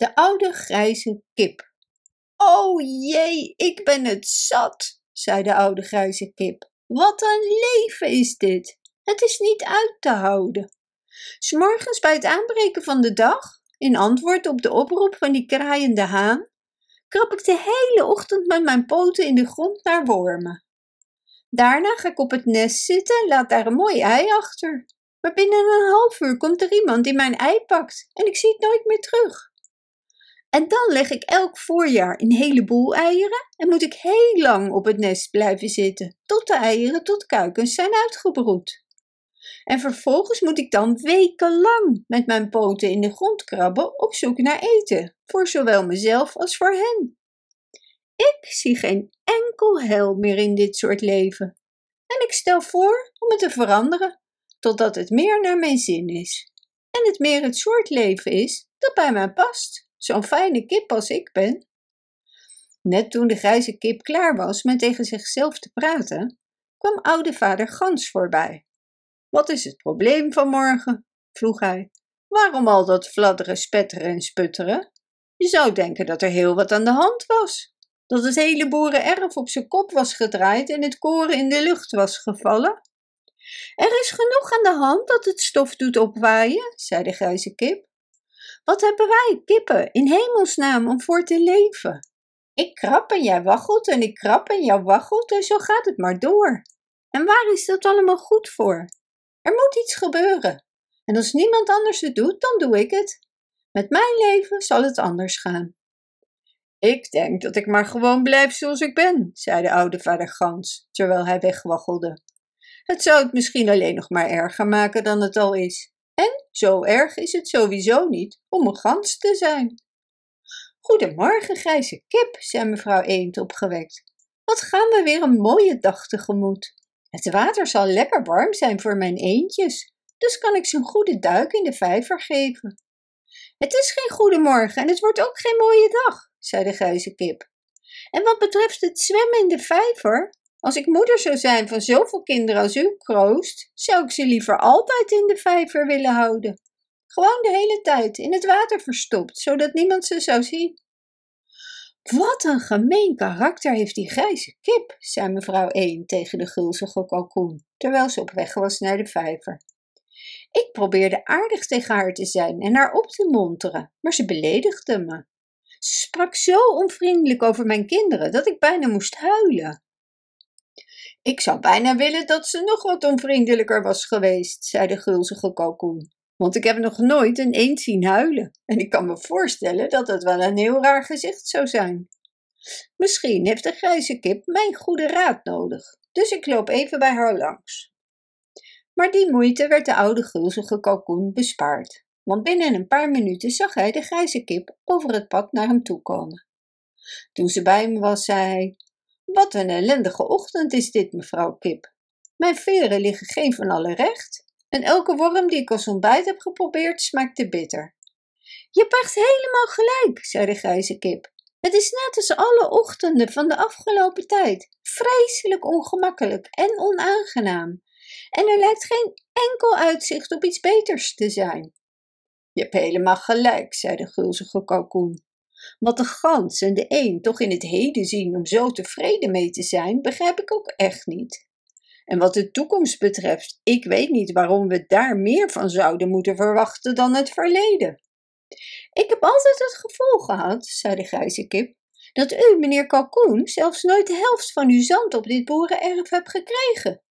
De oude grijze kip. O jee, ik ben het zat, zei de oude grijze kip. Wat een leven is dit! Het is niet uit te houden. S morgens bij het aanbreken van de dag, in antwoord op de oproep van die kraaiende haan, krab ik de hele ochtend met mijn poten in de grond naar wormen. Daarna ga ik op het nest zitten en laat daar een mooi ei achter. Maar binnen een half uur komt er iemand die mijn ei pakt en ik zie het nooit meer terug. En dan leg ik elk voorjaar een heleboel eieren en moet ik heel lang op het nest blijven zitten, tot de eieren tot kuikens zijn uitgebroed. En vervolgens moet ik dan wekenlang met mijn poten in de grond krabben op zoek naar eten, voor zowel mezelf als voor hen. Ik zie geen enkel hel meer in dit soort leven. En ik stel voor om het te veranderen, totdat het meer naar mijn zin is. En het meer het soort leven is dat bij mij past zo'n fijne kip als ik ben. Net toen de grijze kip klaar was met tegen zichzelf te praten, kwam oude vader Gans voorbij. Wat is het probleem van morgen? vroeg hij. Waarom al dat fladderen, spetteren en sputteren? Je zou denken dat er heel wat aan de hand was. Dat het hele boerenerf op zijn kop was gedraaid en het koren in de lucht was gevallen. Er is genoeg aan de hand dat het stof doet opwaaien, zei de grijze kip. Wat hebben wij, kippen, in hemelsnaam om voor te leven? Ik krap en jij waggelt en ik krap en jij waggelt en zo gaat het maar door. En waar is dat allemaal goed voor? Er moet iets gebeuren. En als niemand anders het doet, dan doe ik het. Met mijn leven zal het anders gaan. Ik denk dat ik maar gewoon blijf zoals ik ben, zei de oude vader Gans, terwijl hij wegwaggelde. Het zou het misschien alleen nog maar erger maken dan het al is. En zo erg is het sowieso niet om een gans te zijn. Goedemorgen, grijze kip, zei mevrouw Eend opgewekt. Wat gaan we weer een mooie dag tegemoet. Het water zal lekker warm zijn voor mijn eendjes, dus kan ik ze een goede duik in de vijver geven. Het is geen goede morgen en het wordt ook geen mooie dag, zei de grijze kip. En wat betreft het zwemmen in de vijver, als ik moeder zou zijn van zoveel kinderen als u kroost, zou ik ze liever altijd in de vijver willen houden. Gewoon de hele tijd in het water verstopt, zodat niemand ze zou zien. Wat een gemeen karakter heeft die grijze kip, zei mevrouw Eend tegen de gulzige kalkoen, terwijl ze op weg was naar de vijver. Ik probeerde aardig tegen haar te zijn en haar op te monteren, maar ze beledigde me. Ze sprak zo onvriendelijk over mijn kinderen dat ik bijna moest huilen. Ik zou bijna willen dat ze nog wat onvriendelijker was geweest, zei de gulzige kalkoen. Want ik heb nog nooit een eend zien huilen. En ik kan me voorstellen dat het wel een heel raar gezicht zou zijn. Misschien heeft de grijze kip mijn goede raad nodig. Dus ik loop even bij haar langs. Maar die moeite werd de oude gulzige kalkoen bespaard. Want binnen een paar minuten zag hij de grijze kip over het pad naar hem toe komen. Toen ze bij hem was, zei hij: wat een ellendige ochtend is dit, mevrouw Kip. Mijn veren liggen geen van alle recht. En elke worm die ik als ontbijt heb geprobeerd, smaakt te bitter. Je echt helemaal gelijk, zei de grijze kip. Het is net als alle ochtenden van de afgelopen tijd. Vreselijk ongemakkelijk en onaangenaam. En er lijkt geen enkel uitzicht op iets beters te zijn. Je hebt helemaal gelijk, zei de gulzige kalkoen. Wat de gans en de een toch in het heden zien om zo tevreden mee te zijn, begrijp ik ook echt niet. En wat de toekomst betreft, ik weet niet waarom we daar meer van zouden moeten verwachten dan het verleden. Ik heb altijd het gevoel gehad, zei de grijze kip, dat u, meneer Kalkoen, zelfs nooit de helft van uw zand op dit boerenerf hebt gekregen.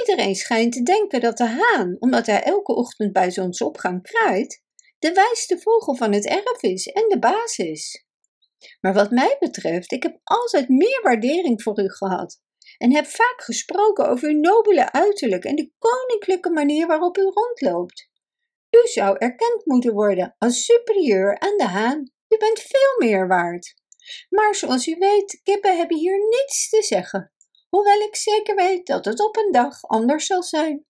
Iedereen schijnt te denken dat de haan, omdat hij elke ochtend bij zonsopgang kraait, de wijste vogel van het erf is en de baas is. Maar wat mij betreft, ik heb altijd meer waardering voor u gehad en heb vaak gesproken over uw nobele uiterlijk en de koninklijke manier waarop u rondloopt. U zou erkend moeten worden als superieur aan de haan. U bent veel meer waard. Maar zoals u weet, kippen hebben hier niets te zeggen, hoewel ik zeker weet dat het op een dag anders zal zijn.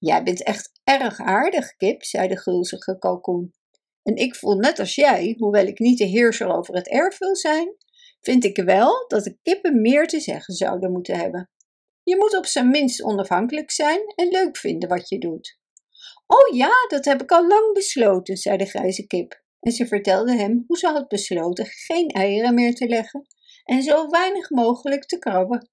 Jij bent echt erg aardig, Kip, zei de gulzige kalkoen. En ik voel net als jij, hoewel ik niet de heerser over het erf wil zijn, vind ik wel dat de kippen meer te zeggen zouden moeten hebben. Je moet op zijn minst onafhankelijk zijn en leuk vinden wat je doet. Oh ja, dat heb ik al lang besloten, zei de grijze kip. en ze vertelde hem hoe ze had besloten geen eieren meer te leggen en zo weinig mogelijk te krabben.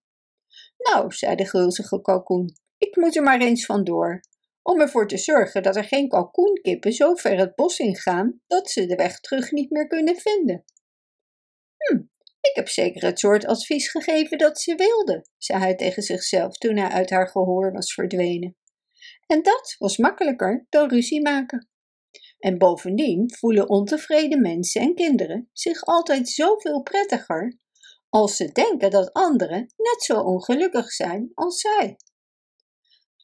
Nou, zei de gulzige kalkoen, ik moet er maar eens vandoor, om ervoor te zorgen dat er geen kalkoenkippen zo ver het bos ingaan dat ze de weg terug niet meer kunnen vinden. Hm, ik heb zeker het soort advies gegeven dat ze wilde, zei hij tegen zichzelf toen hij uit haar gehoor was verdwenen. En dat was makkelijker dan ruzie maken. En bovendien voelen ontevreden mensen en kinderen zich altijd zoveel prettiger als ze denken dat anderen net zo ongelukkig zijn als zij.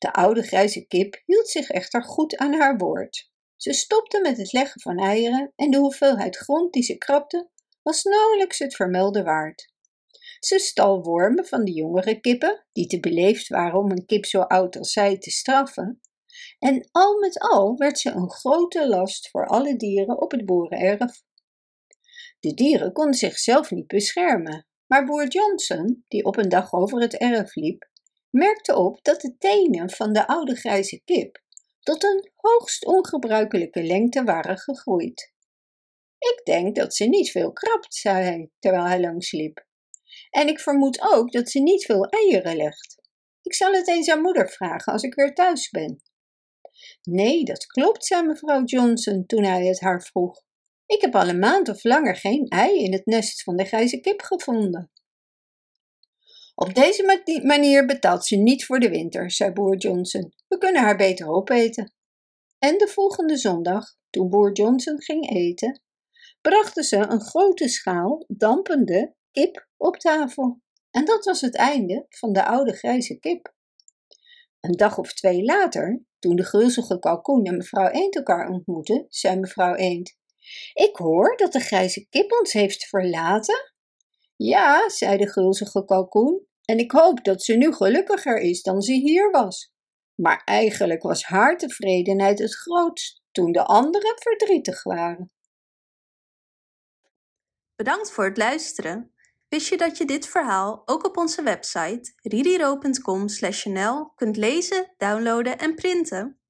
De oude grijze kip hield zich echter goed aan haar woord. Ze stopte met het leggen van eieren en de hoeveelheid grond die ze krabde was nauwelijks het vermelde waard. Ze stal wormen van de jongere kippen, die te beleefd waren om een kip zo oud als zij te straffen, en al met al werd ze een grote last voor alle dieren op het boerenerf. De dieren konden zichzelf niet beschermen, maar boer Johnson, die op een dag over het erf liep, merkte op dat de tenen van de oude grijze kip tot een hoogst ongebruikelijke lengte waren gegroeid. Ik denk dat ze niet veel krabt, zei hij terwijl hij langs liep. En ik vermoed ook dat ze niet veel eieren legt. Ik zal het eens aan moeder vragen als ik weer thuis ben. Nee, dat klopt, zei mevrouw Johnson toen hij het haar vroeg. Ik heb al een maand of langer geen ei in het nest van de grijze kip gevonden. Op deze manier betaalt ze niet voor de winter, zei boer Johnson. We kunnen haar beter opeten. En de volgende zondag, toen boer Johnson ging eten, brachten ze een grote schaal dampende kip op tafel. En dat was het einde van de oude grijze kip. Een dag of twee later, toen de gulzige kalkoen en mevrouw Eend elkaar ontmoetten, zei mevrouw Eend: Ik hoor dat de grijze kip ons heeft verlaten. Ja, zei de gulzige kalkoen, en ik hoop dat ze nu gelukkiger is dan ze hier was. Maar eigenlijk was haar tevredenheid het grootst toen de anderen verdrietig waren. Bedankt voor het luisteren. Wist je dat je dit verhaal ook op onze website ririro.com/nl kunt lezen, downloaden en printen?